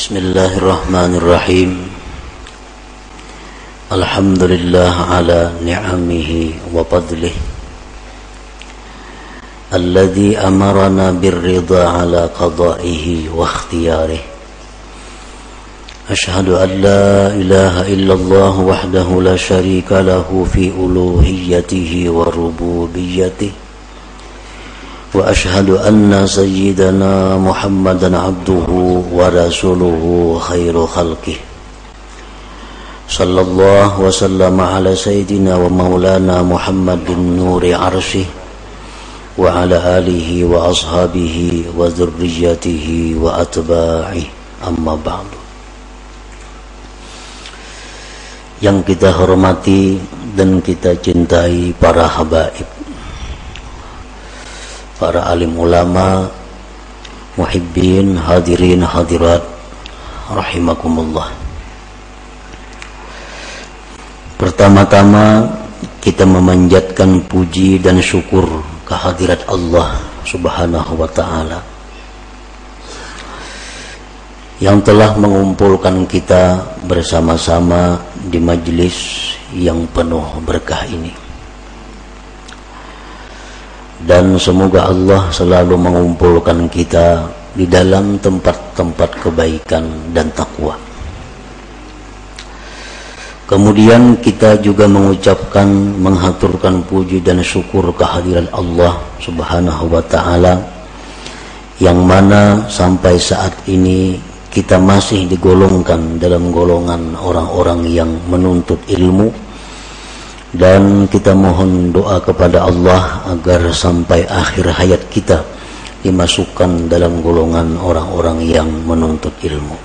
بسم الله الرحمن الرحيم الحمد لله على نعمه وفضله الذي أمرنا بالرضا على قضائه واختياره أشهد أن لا إله إلا الله وحده لا شريك له في ألوهيته وربوبيته وأشهد أن سيدنا محمدا عبده ورسوله خير خلقه. صلى الله وسلم على سيدنا ومولانا محمد نور عرشه وعلى آله وأصحابه وذريته وأتباعه. أما بعد. Yang kita hormati dan kita cintai para habaib. Para alim ulama, muhibbin, hadirin, hadirat, rahimakumullah. Pertama-tama kita memanjatkan puji dan syukur kehadirat Allah Subhanahu wa taala yang telah mengumpulkan kita bersama-sama di majlis yang penuh berkah ini dan semoga Allah selalu mengumpulkan kita di dalam tempat-tempat kebaikan dan takwa. Kemudian kita juga mengucapkan menghaturkan puji dan syukur kehadiran Allah Subhanahu wa taala yang mana sampai saat ini kita masih digolongkan dalam golongan orang-orang yang menuntut ilmu dan kita mohon doa kepada Allah agar sampai akhir hayat kita dimasukkan dalam golongan orang-orang yang menuntut ilmu.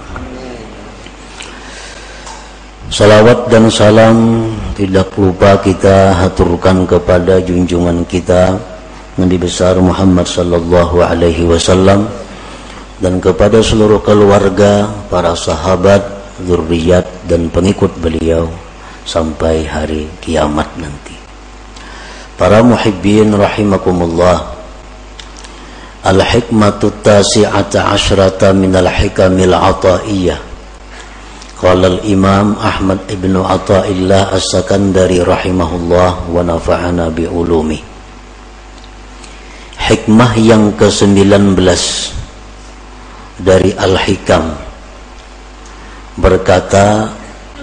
Salawat dan salam tidak lupa kita haturkan kepada junjungan kita Nabi besar Muhammad sallallahu alaihi wasallam dan kepada seluruh keluarga, para sahabat, zuriat dan pengikut beliau sampai hari kiamat nanti. Para muhibbin rahimakumullah. Al-hikmatu tasi'ata asyrata al hikamil ataiyah. Qala al-imam Ahmad ibn Ata'illah as-Sakandari rahimahullah wa nafa'ana bi ulumi. Hikmah yang ke-19 dari Al-Hikam berkata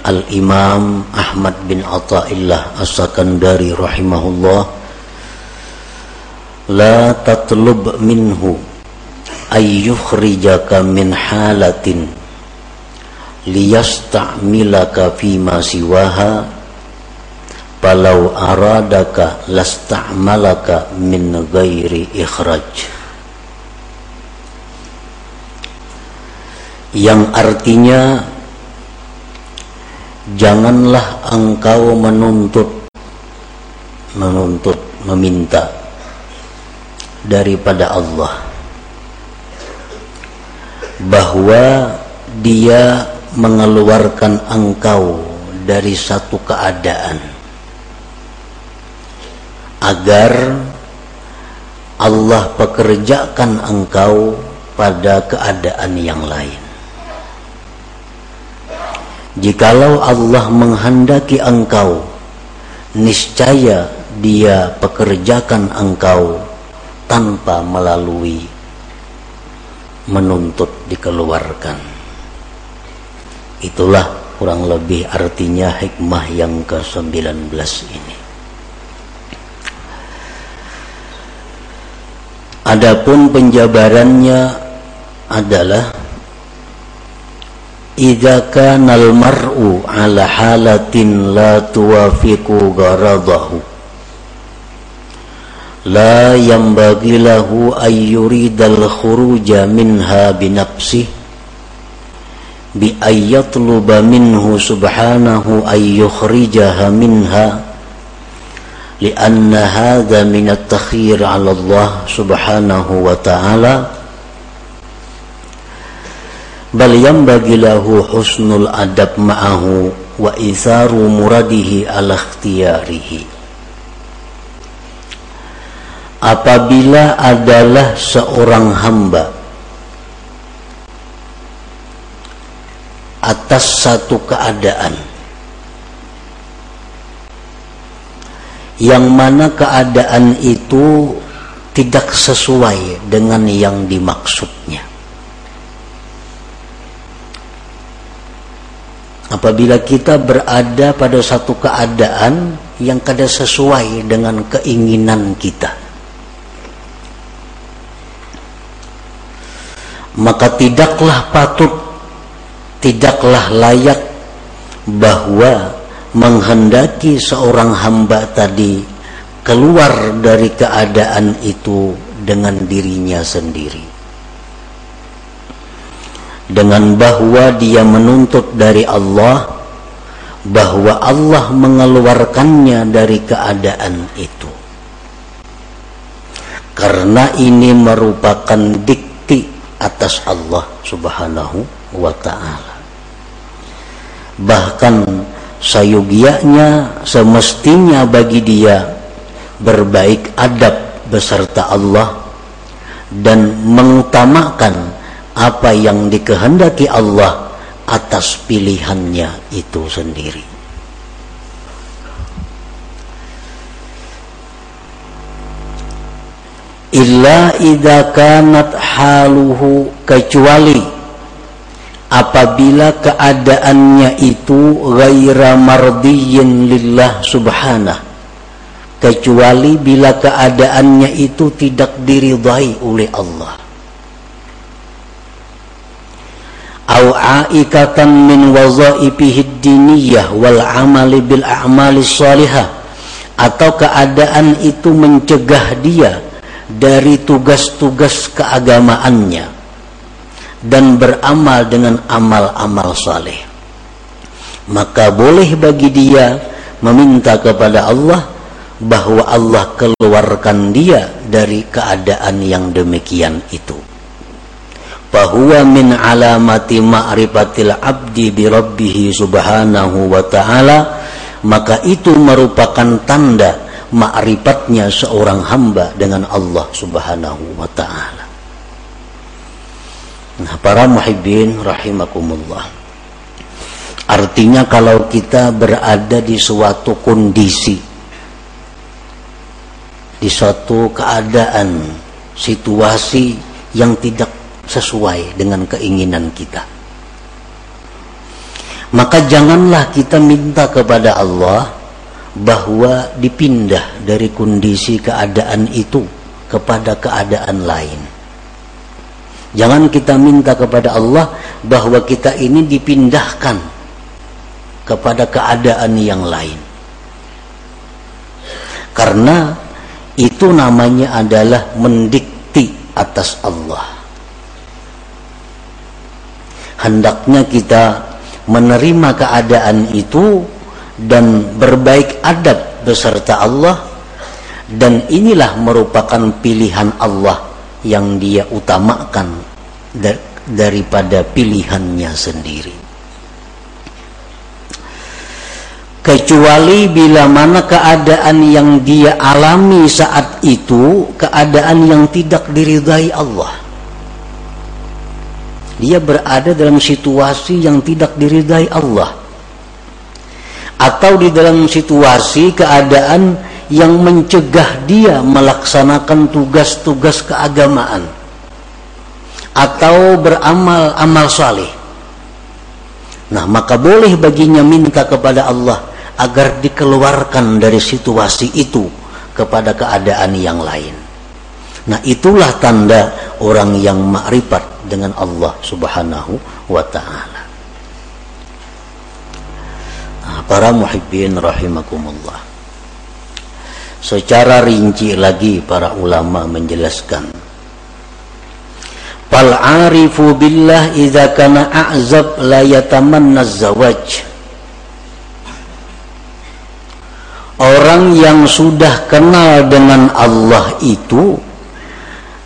Al-Imam Ahmad bin Atta'illah As-Sakandari rahimahullah La tatlub minhu ayyukhrijaka min halatin liyasta'milaka fima siwaha Palau aradaka lasta'malaka min ghairi ikhraj. Yang artinya janganlah engkau menuntut menuntut meminta daripada Allah bahwa dia mengeluarkan engkau dari satu keadaan agar Allah pekerjakan engkau pada keadaan yang lain Jikalau Allah menghendaki engkau niscaya dia pekerjakan engkau tanpa melalui menuntut dikeluarkan. Itulah kurang lebih artinya hikmah yang ke-19 ini. Adapun penjabarannya adalah idza kana al-mar'u ala halatin la tuwafiqu gharadahu la yanbaghi lahu ay yuridal khuruja minha bi nafsihi bi ay yatluba minhu subhanahu ay yukhrijaha minha lianna hadha min at-takhir 'ala Allah subhanahu wa ta'ala bal yanbaghi lahu husnul adab ma'ahu wa isaru muradihi ala ikhtiyarihi. Apabila adalah seorang hamba atas satu keadaan yang mana keadaan itu tidak sesuai dengan yang dimaksudnya apabila kita berada pada satu keadaan yang kada sesuai dengan keinginan kita. Maka tidaklah patut tidaklah layak bahwa menghendaki seorang hamba tadi keluar dari keadaan itu dengan dirinya sendiri dengan bahwa dia menuntut dari Allah bahwa Allah mengeluarkannya dari keadaan itu. Karena ini merupakan dikti atas Allah subhanahu wa ta'ala. Bahkan sayugianya semestinya bagi dia berbaik adab beserta Allah dan mengutamakan apa yang dikehendaki Allah atas pilihannya itu sendiri. Illa idza kanat haluhu kecuali apabila keadaannya itu ghaira mardiyin lillah subhanah kecuali bila keadaannya itu tidak diridai oleh Allah au aikatan min wazaifihi diniyah wal amali bil a'mali salihah. Atau keadaan itu mencegah dia dari tugas-tugas keagamaannya dan beramal dengan amal-amal saleh. Maka boleh bagi dia meminta kepada Allah bahwa Allah keluarkan dia dari keadaan yang demikian itu bahwa min alamati ma'rifatil abdi bi rabbih subhanahu wa ta'ala maka itu merupakan tanda ma'rifatnya seorang hamba dengan Allah subhanahu wa ta'ala Nah, para muhibbin rahimakumullah. Artinya kalau kita berada di suatu kondisi di suatu keadaan situasi yang tidak sesuai dengan keinginan kita maka janganlah kita minta kepada Allah bahwa dipindah dari kondisi keadaan itu kepada keadaan lain Jangan kita minta kepada Allah bahwa kita ini dipindahkan kepada keadaan yang lain. Karena itu namanya adalah mendikti atas Allah. Hendaknya kita menerima keadaan itu dan berbaik adab beserta Allah. Dan inilah merupakan pilihan Allah yang dia utamakan daripada pilihannya sendiri. Kecuali bila mana keadaan yang dia alami saat itu keadaan yang tidak diridai Allah dia berada dalam situasi yang tidak diridai Allah atau di dalam situasi keadaan yang mencegah dia melaksanakan tugas-tugas keagamaan atau beramal amal saleh. Nah, maka boleh baginya minta kepada Allah agar dikeluarkan dari situasi itu kepada keadaan yang lain. Nah, itulah tanda orang yang makrifat dengan Allah Subhanahu wa taala. Nah, para muhibbin rahimakumullah secara rinci lagi para ulama menjelaskan fal arifu billah idza kana a'zab la yatamanna zawaj orang yang sudah kenal dengan Allah itu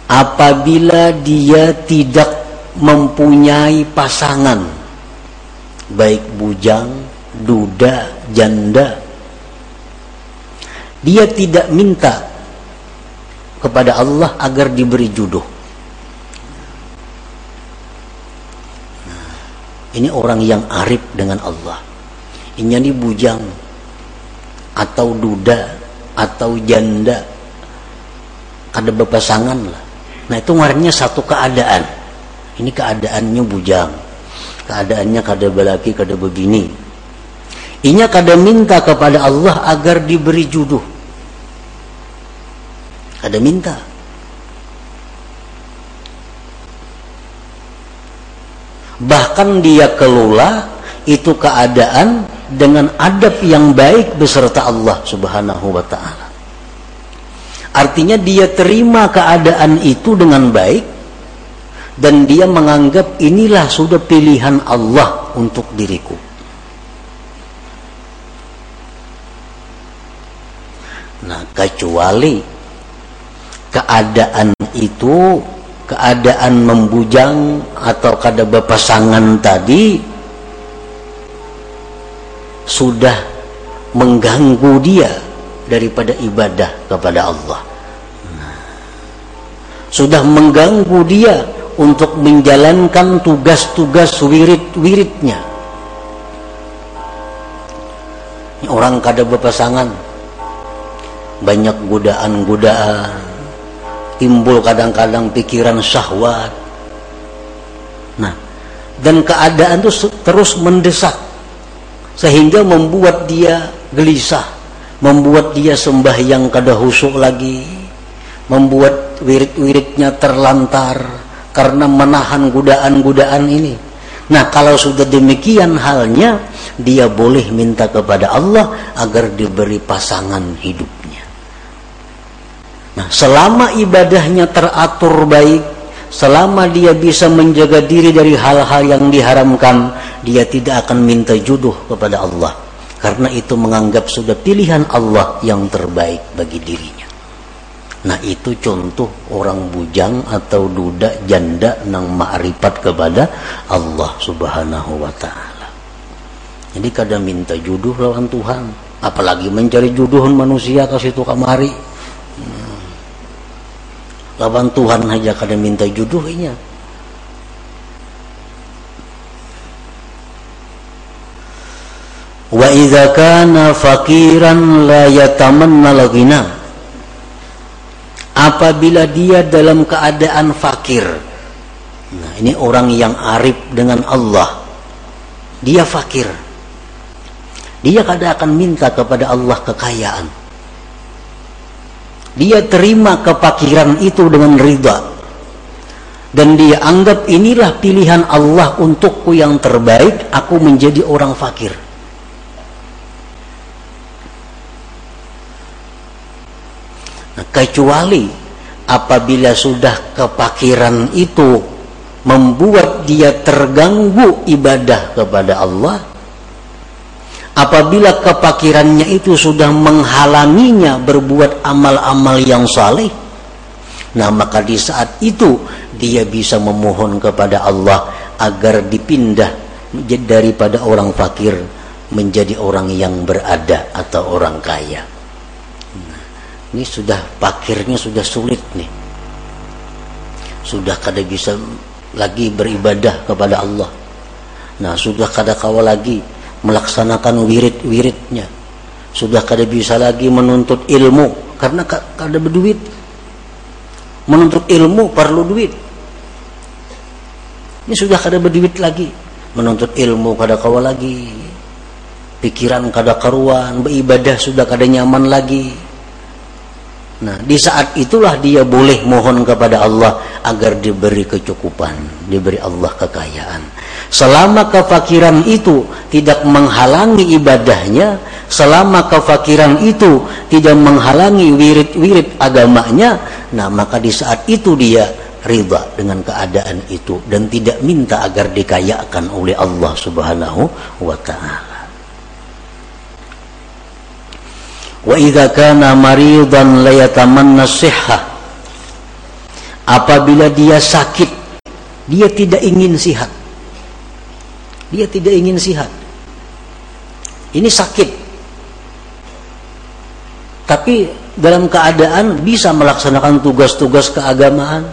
apabila dia tidak mempunyai pasangan baik bujang, duda, janda dia tidak minta kepada Allah agar diberi jodoh. Nah, ini orang yang arif dengan Allah. Ini bujang atau duda atau janda ada berpasangan lah nah itu ngarannya satu keadaan. Ini keadaannya bujang. Keadaannya kada belaki kada begini. Inya kada minta kepada Allah agar diberi jodoh. Kada minta. Bahkan dia kelola itu keadaan dengan adab yang baik beserta Allah Subhanahu wa taala. Artinya dia terima keadaan itu dengan baik dan dia menganggap inilah sudah pilihan Allah untuk diriku. Nah, kecuali keadaan itu keadaan membujang atau kada berpasangan tadi sudah mengganggu dia daripada ibadah kepada Allah. Sudah mengganggu dia untuk menjalankan tugas-tugas wirid-wiridnya. Orang kada berpasangan. Banyak godaan-godaan timbul kadang-kadang pikiran syahwat. Nah dan keadaan itu terus mendesak sehingga membuat dia gelisah membuat dia sembahyang kada husuk lagi membuat wirid-wiridnya terlantar karena menahan godaan-godaan ini nah kalau sudah demikian halnya dia boleh minta kepada Allah agar diberi pasangan hidup Nah, selama ibadahnya teratur baik, selama dia bisa menjaga diri dari hal-hal yang diharamkan, dia tidak akan minta jodoh kepada Allah. Karena itu menganggap sudah pilihan Allah yang terbaik bagi dirinya. Nah itu contoh orang bujang atau duda janda nang ma'rifat kepada Allah subhanahu wa ta'ala. Jadi kadang minta jodoh lawan Tuhan. Apalagi mencari jodoh manusia kasih situ kamari lawan Tuhan aja kada minta jodohnya wa idza kana fakiran la yatamanna apabila dia dalam keadaan fakir nah ini orang yang arif dengan Allah dia fakir. Dia kada akan minta kepada Allah kekayaan. Dia terima kepakiran itu dengan ridha. Dan dia anggap inilah pilihan Allah untukku yang terbaik aku menjadi orang fakir kecuali apabila sudah kepakiran itu membuat dia terganggu ibadah kepada Allah apabila kepakirannya itu sudah menghalanginya berbuat amal-amal yang saleh nah maka di saat itu dia bisa memohon kepada Allah agar dipindah daripada orang fakir menjadi orang yang berada atau orang kaya ini sudah fakirnya sudah sulit nih. Sudah kada bisa lagi beribadah kepada Allah. Nah sudah kada kawal lagi melaksanakan wirid-wiridnya. Sudah kada bisa lagi menuntut ilmu karena kada berduit. Menuntut ilmu perlu duit. Ini sudah kada berduit lagi. Menuntut ilmu kada kawal lagi. Pikiran kada karuan beribadah sudah kada nyaman lagi nah di saat itulah dia boleh mohon kepada Allah agar diberi kecukupan diberi Allah kekayaan. Selama kefakiran itu tidak menghalangi ibadahnya selama kefakiran itu tidak menghalangi wirid-wirid agamanya nah maka di saat itu dia riba dengan keadaan itu dan tidak minta agar dikayakan oleh Allah subhanahu wa ta'ala wa idha kana maridan layatamanna sihha. Apabila dia sakit dia tidak ingin sihat. Dia tidak ingin sihat. Ini sakit. Tapi dalam keadaan bisa melaksanakan tugas-tugas keagamaan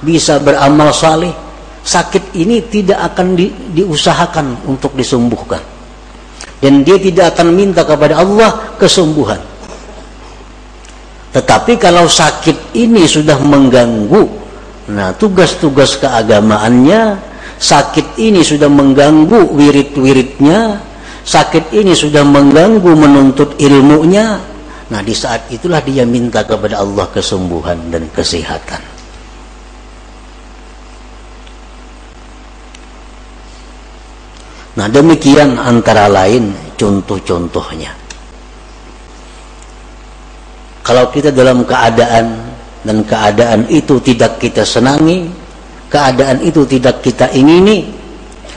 bisa beramal saleh sakit ini tidak akan di, diusahakan untuk disembuhkan dan dia tidak akan minta kepada Allah kesembuhan. Tetapi kalau sakit ini sudah mengganggu nah tugas-tugas keagamaannya sakit ini sudah mengganggu wirid-wiridnya sakit ini sudah mengganggu menuntut ilmunya nah di saat itulah dia minta kepada Allah kesembuhan dan kesehatan Nah demikian antara lain contoh-contohnya. Kalau kita dalam keadaan dan keadaan itu tidak kita senangi, keadaan itu tidak kita ingini,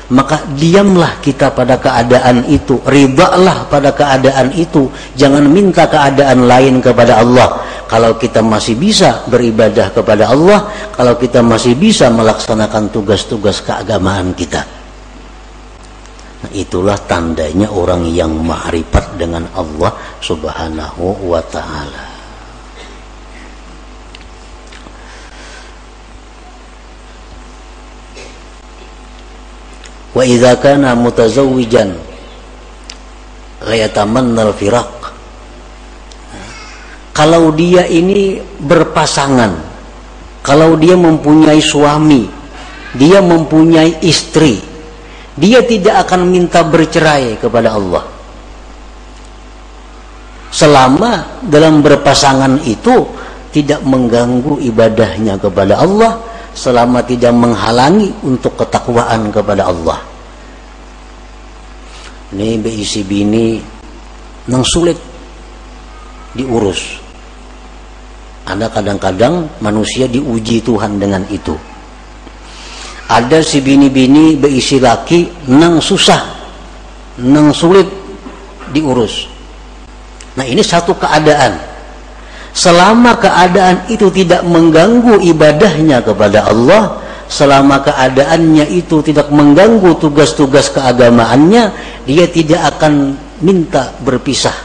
maka diamlah kita pada keadaan itu, ribalah pada keadaan itu, jangan minta keadaan lain kepada Allah. Kalau kita masih bisa beribadah kepada Allah, kalau kita masih bisa melaksanakan tugas-tugas keagamaan kita. Itulah tandanya orang yang ma'rifat dengan Allah Subhanahu wa taala. Wa idza kana mutazawwijan ghayatamanna al-firaq. Kalau dia ini berpasangan, kalau dia mempunyai suami, dia mempunyai istri, dia tidak akan minta bercerai kepada Allah. Selama dalam berpasangan itu tidak mengganggu ibadahnya kepada Allah selama tidak menghalangi untuk ketakwaan kepada Allah. Ini BIC bini nang sulit diurus. Ada kadang-kadang manusia diuji Tuhan dengan itu ada si bini-bini berisi laki nang susah nang sulit diurus. Nah ini satu keadaan. Selama keadaan itu tidak mengganggu ibadahnya kepada Allah selama keadaannya itu tidak mengganggu tugas-tugas keagamaannya dia tidak akan minta berpisah.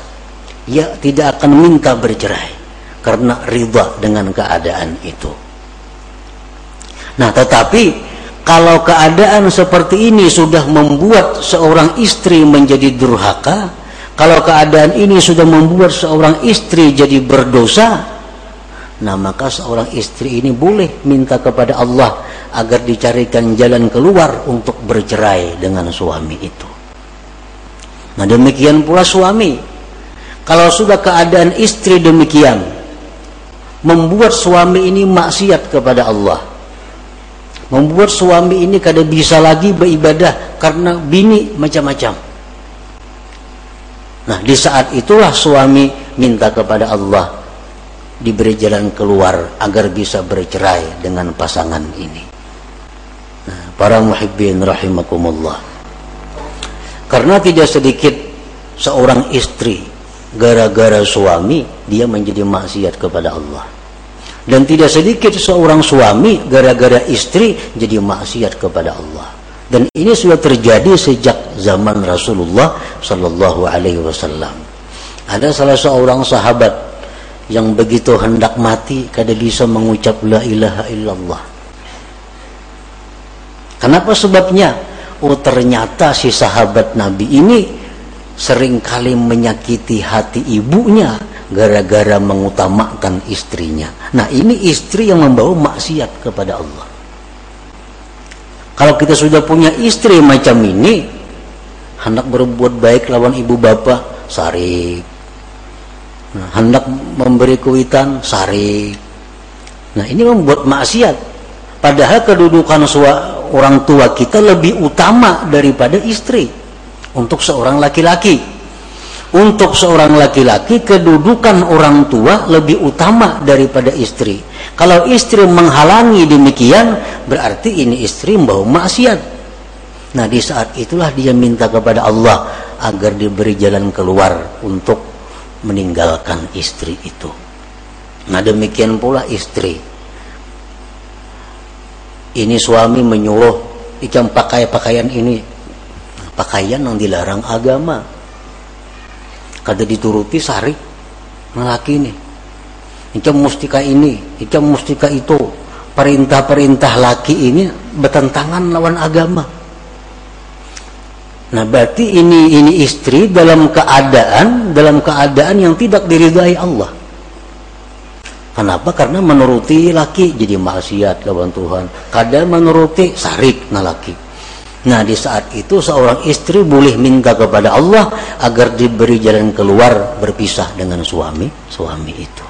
Dia tidak akan minta bercerai karena riba dengan keadaan itu. Nah tetapi kalau keadaan seperti ini sudah membuat seorang istri menjadi durhaka, kalau keadaan ini sudah membuat seorang istri jadi berdosa, nah maka seorang istri ini boleh minta kepada Allah agar dicarikan jalan keluar untuk bercerai dengan suami itu. Nah demikian pula suami. Kalau sudah keadaan istri demikian, membuat suami ini maksiat kepada Allah, membuat suami ini kada bisa lagi beribadah karena bini macam-macam. Nah, di saat itulah suami minta kepada Allah diberi jalan keluar agar bisa bercerai dengan pasangan ini. Nah, para muhibbin rahimakumullah. Karena tidak sedikit seorang istri gara-gara suami dia menjadi maksiat kepada Allah dan tidak sedikit seorang suami gara-gara istri jadi maksiat kepada Allah. Dan ini sudah terjadi sejak zaman Rasulullah Sallallahu Alaihi Wasallam. Ada salah seorang sahabat yang begitu hendak mati kada bisa mengucap la ilaha illallah. Kenapa sebabnya? Oh ternyata si sahabat Nabi ini sering kali menyakiti hati ibunya gara-gara mengutamakan istrinya. Nah, ini istri yang membawa maksiat kepada Allah. Kalau kita sudah punya istri macam ini, hendak berbuat baik lawan ibu bapak, sari. Nah, hendak memberi kuitan, sari. Nah, ini membuat maksiat. Padahal kedudukan orang tua kita lebih utama daripada istri untuk seorang laki-laki untuk seorang laki-laki kedudukan orang tua lebih utama daripada istri. Kalau istri menghalangi demikian berarti ini istri membawa maksiat. Nah di saat itulah dia minta kepada Allah agar diberi jalan keluar untuk meninggalkan istri itu. Nah demikian pula istri. Ini suami menyuruh ikan pakai pakaian ini. Pakaian yang dilarang agama kada dituruti sari laki ini ikam mustika ini ikam mustika itu perintah-perintah laki ini bertentangan lawan agama. Nah, berarti ini ini istri dalam keadaan dalam keadaan yang tidak diridhai Allah. Kenapa? Karena menuruti laki jadi maksiat lawan Tuhan. Kadang menuruti sarik na laki. Nah, di saat itu seorang istri boleh minta kepada Allah agar diberi jalan keluar berpisah dengan suami suami itu.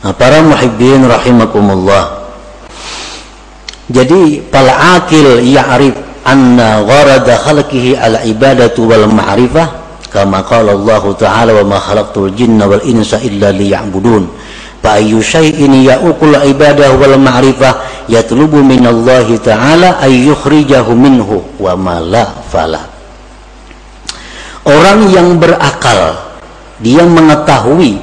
Nah, para muhibbin rahimakumullah. Jadi pal akil ya'rif anna gharada khalqihi ala ibadatu wal ma'rifah kama qala Allah ta'ala wa ma khalaqtul jinna wal insa illa liya'budun fa ayyu shay'in ya'ukul ibadah wal ma'rifah yatlubu min Allah ta'ala ay yukhrijahu minhu wa ma la fala. Orang yang berakal dia mengetahui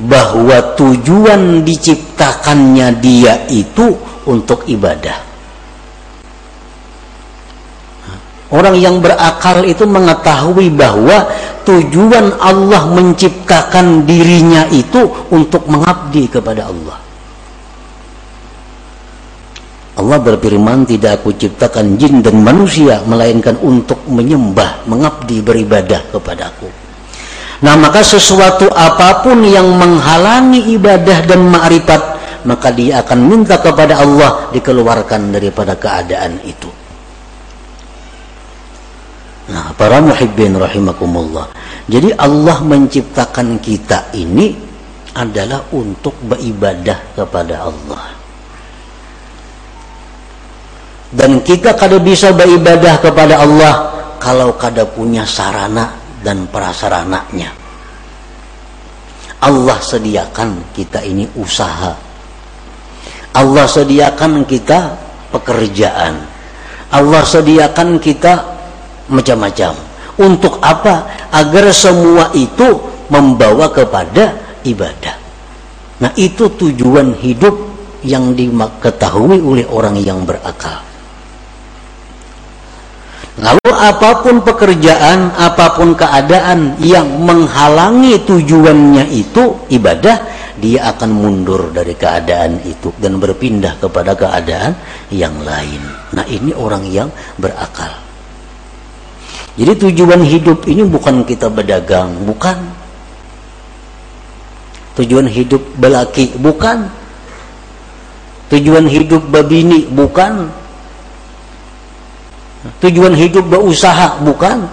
bahwa tujuan diciptakannya dia itu untuk ibadah Orang yang berakal itu mengetahui bahwa tujuan Allah menciptakan dirinya itu untuk mengabdi kepada Allah. Allah berfirman tidak aku ciptakan jin dan manusia melainkan untuk menyembah, mengabdi, beribadah kepadaku. Nah maka sesuatu apa pun yang menghalangi ibadah dan ma'rifat maka dia akan minta kepada Allah dikeluarkan daripada keadaan itu. Nah, para muhibbin rahimakumullah. Jadi Allah menciptakan kita ini adalah untuk beribadah kepada Allah. Dan kita kada bisa beribadah kepada Allah kalau kada punya sarana dan prasarananya. Allah sediakan kita ini usaha. Allah sediakan kita pekerjaan. Allah sediakan kita macam-macam. Untuk apa? Agar semua itu membawa kepada ibadah. Nah, itu tujuan hidup yang diketahui oleh orang yang berakal. Lalu apa pun pekerjaan, apa pun keadaan yang menghalangi tujuannya itu ibadah, dia akan mundur dari keadaan itu dan berpindah kepada keadaan yang lain. Nah, ini orang yang berakal. Jadi tujuan hidup ini bukan kita berdagang, bukan. Tujuan hidup belaki, bukan. Tujuan hidup babini, bukan. Tujuan hidup berusaha, bukan.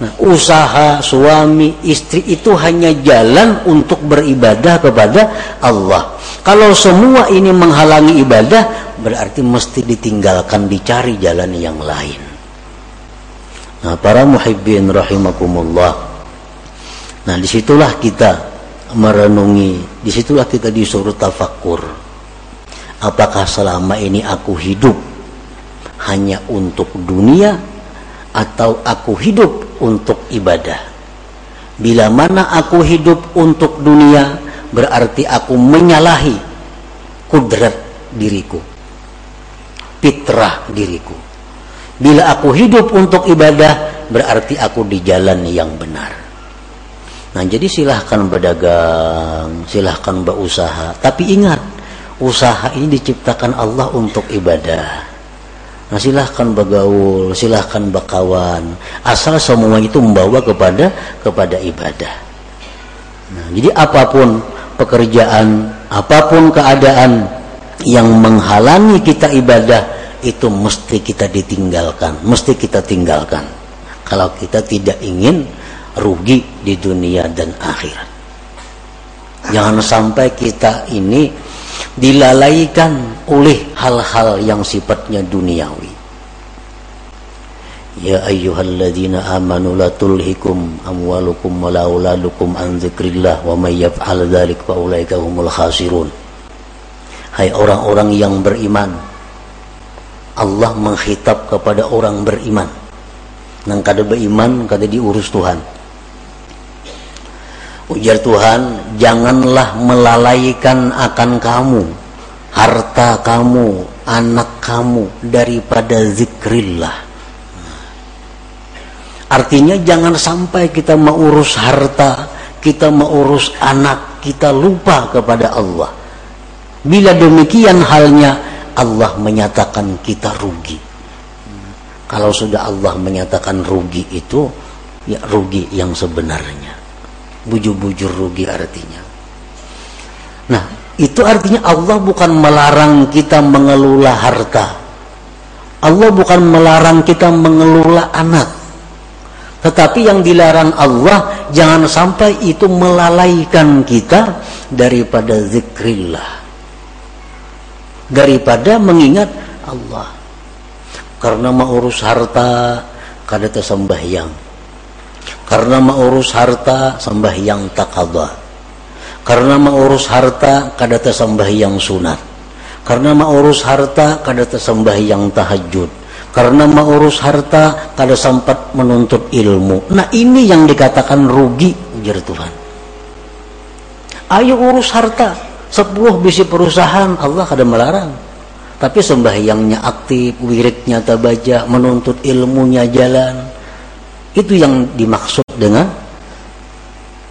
Nah, usaha suami istri itu hanya jalan untuk beribadah kepada Allah. Kalau semua ini menghalangi ibadah, berarti mesti ditinggalkan, dicari jalan yang lain. Nah, para muhibbin rahimakumullah. Nah, di situlah kita merenungi, di situlah kita disuruh tafakur. Apakah selama ini aku hidup hanya untuk dunia atau aku hidup untuk ibadah? Bila mana aku hidup untuk dunia, berarti aku menyalahi kudrat diriku, fitrah diriku Bila aku hidup untuk ibadah, berarti aku di jalan yang benar. Nah, jadi silahkan berdagang, silahkan berusaha. Tapi ingat, usaha ini diciptakan Allah untuk ibadah. Nah, silahkan bergaul, silahkan berkawan. Asal semua itu membawa kepada kepada ibadah. Nah, jadi apa pun pekerjaan, apa pun keadaan yang menghalangi kita ibadah, itu mesti kita ditinggalkan, mesti kita tinggalkan. Kalau kita tidak ingin rugi di dunia dan akhirat. Jangan sampai kita ini dilalaikan oleh hal-hal yang sifatnya duniawi. Ya ayyuhalladzina amanu la tulhikum amwalukum wa la auladukum an dzikrillah wa may yaf'al dzalik fa ulaika humul khasirun. Hai orang-orang yang beriman, Allah menghitab kepada orang beriman. Nang kada beriman kada diurus Tuhan. Ujar Tuhan janganlah melalaikan akan kamu harta kamu anak kamu daripada zikrillah. Artinya jangan sampai kita mengurus harta kita mengurus anak kita lupa kepada Allah. Bila demikian halnya Allah menyatakan kita rugi. Kalau sudah Allah menyatakan rugi itu ya rugi yang sebenarnya. Bujur-bujur rugi artinya. Nah, itu artinya Allah bukan melarang kita mengelola harta. Allah bukan melarang kita mengelola anak. Tetapi yang dilarang Allah jangan sampai itu melalaikan kita daripada zikrillah. Daripada mengingat Allah. Karena mau urus harta kada sembahyang. Karena mau urus harta sembahyang takabah. Karena mau urus harta kada sembahyang sunat. Karena mau urus harta kada sembahyang tahajud karena mau urus harta kada sempat menuntut ilmu nah ini yang dikatakan rugi ujar Tuhan ayo urus harta sepuluh bisi perusahaan Allah kada melarang. Tapi sembahyangnya aktif wiridnya tabaja menuntut ilmunya jalan. Itu yang dimaksud dengan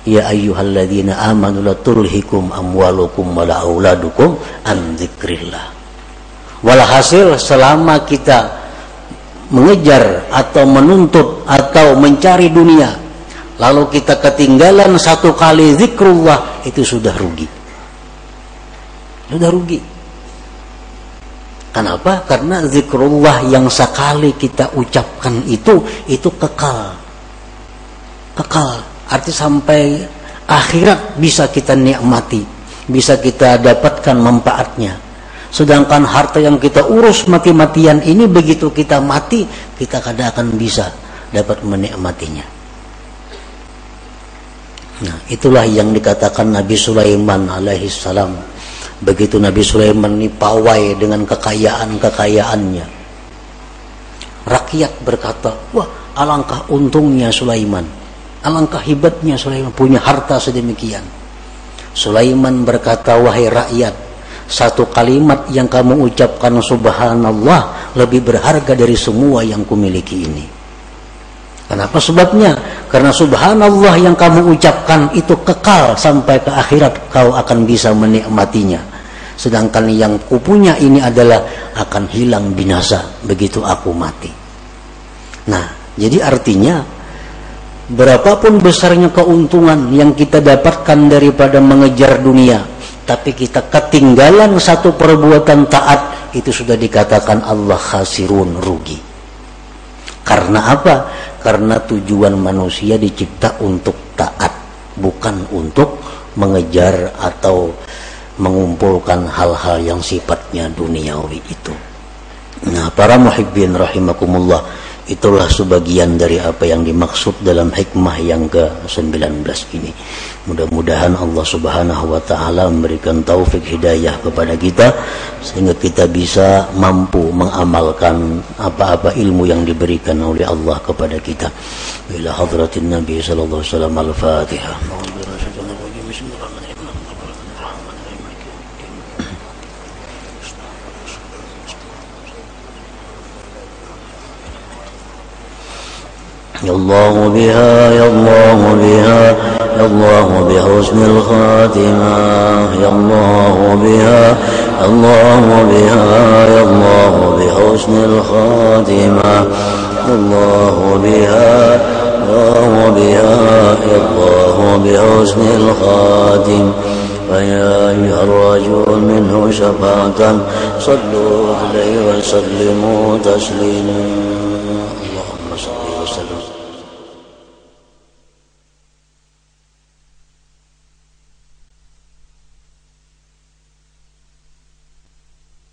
ya ayyuhalladzina amanu la tulhikum amwalukum wala auladukum an dzikrillah. Walhasil selama kita mengejar atau menuntut atau mencari dunia lalu kita ketinggalan satu kali zikrullah itu sudah rugi sudah rugi kenapa? karena zikrullah yang sekali kita ucapkan itu itu kekal kekal arti sampai akhirat bisa kita nikmati bisa kita dapatkan manfaatnya Sedangkan harta yang kita urus mati-matian ini begitu kita mati, kita kadang akan bisa dapat menikmatinya. Nah, itulah yang dikatakan Nabi Sulaiman alaihi salam. Begitu Nabi Sulaiman ini pawai dengan kekayaan-kekayaannya. Rakyat berkata, "Wah, alangkah untungnya Sulaiman. Alangkah hebatnya Sulaiman punya harta sedemikian." Sulaiman berkata, "Wahai rakyat, satu kalimat yang kamu ucapkan subhanallah lebih berharga dari semua yang kumiliki ini kenapa sebabnya karena subhanallah yang kamu ucapkan itu kekal sampai ke akhirat kau akan bisa menikmatinya sedangkan yang kupunya ini adalah akan hilang binasa begitu aku mati nah jadi artinya berapapun besarnya keuntungan yang kita dapatkan daripada mengejar dunia tapi kita ketinggalan satu perbuatan taat itu sudah dikatakan Allah khasirun rugi karena apa? karena tujuan manusia dicipta untuk taat bukan untuk mengejar atau mengumpulkan hal-hal yang sifatnya duniawi itu nah para muhibbin rahimakumullah itulah sebagian dari apa yang dimaksud dalam hikmah yang ke-19 ini Mudah-mudahan Allah Subhanahu wa taala memberikan taufik hidayah kepada kita sehingga kita bisa mampu mengamalkan apa-apa ilmu yang diberikan oleh Allah kepada kita. Bila hadratin Nabi sallallahu alaihi wasallam al-Fatihah. الله بها يا الله بها يا الله بحسن الخاتمة الله بها الله بها يا الله بحسن الخاتمة الله بها الله بها الله بحسن الخاتم. فيا أيها الرجل منه شفاة صلوا عليه وسلموا تسليما.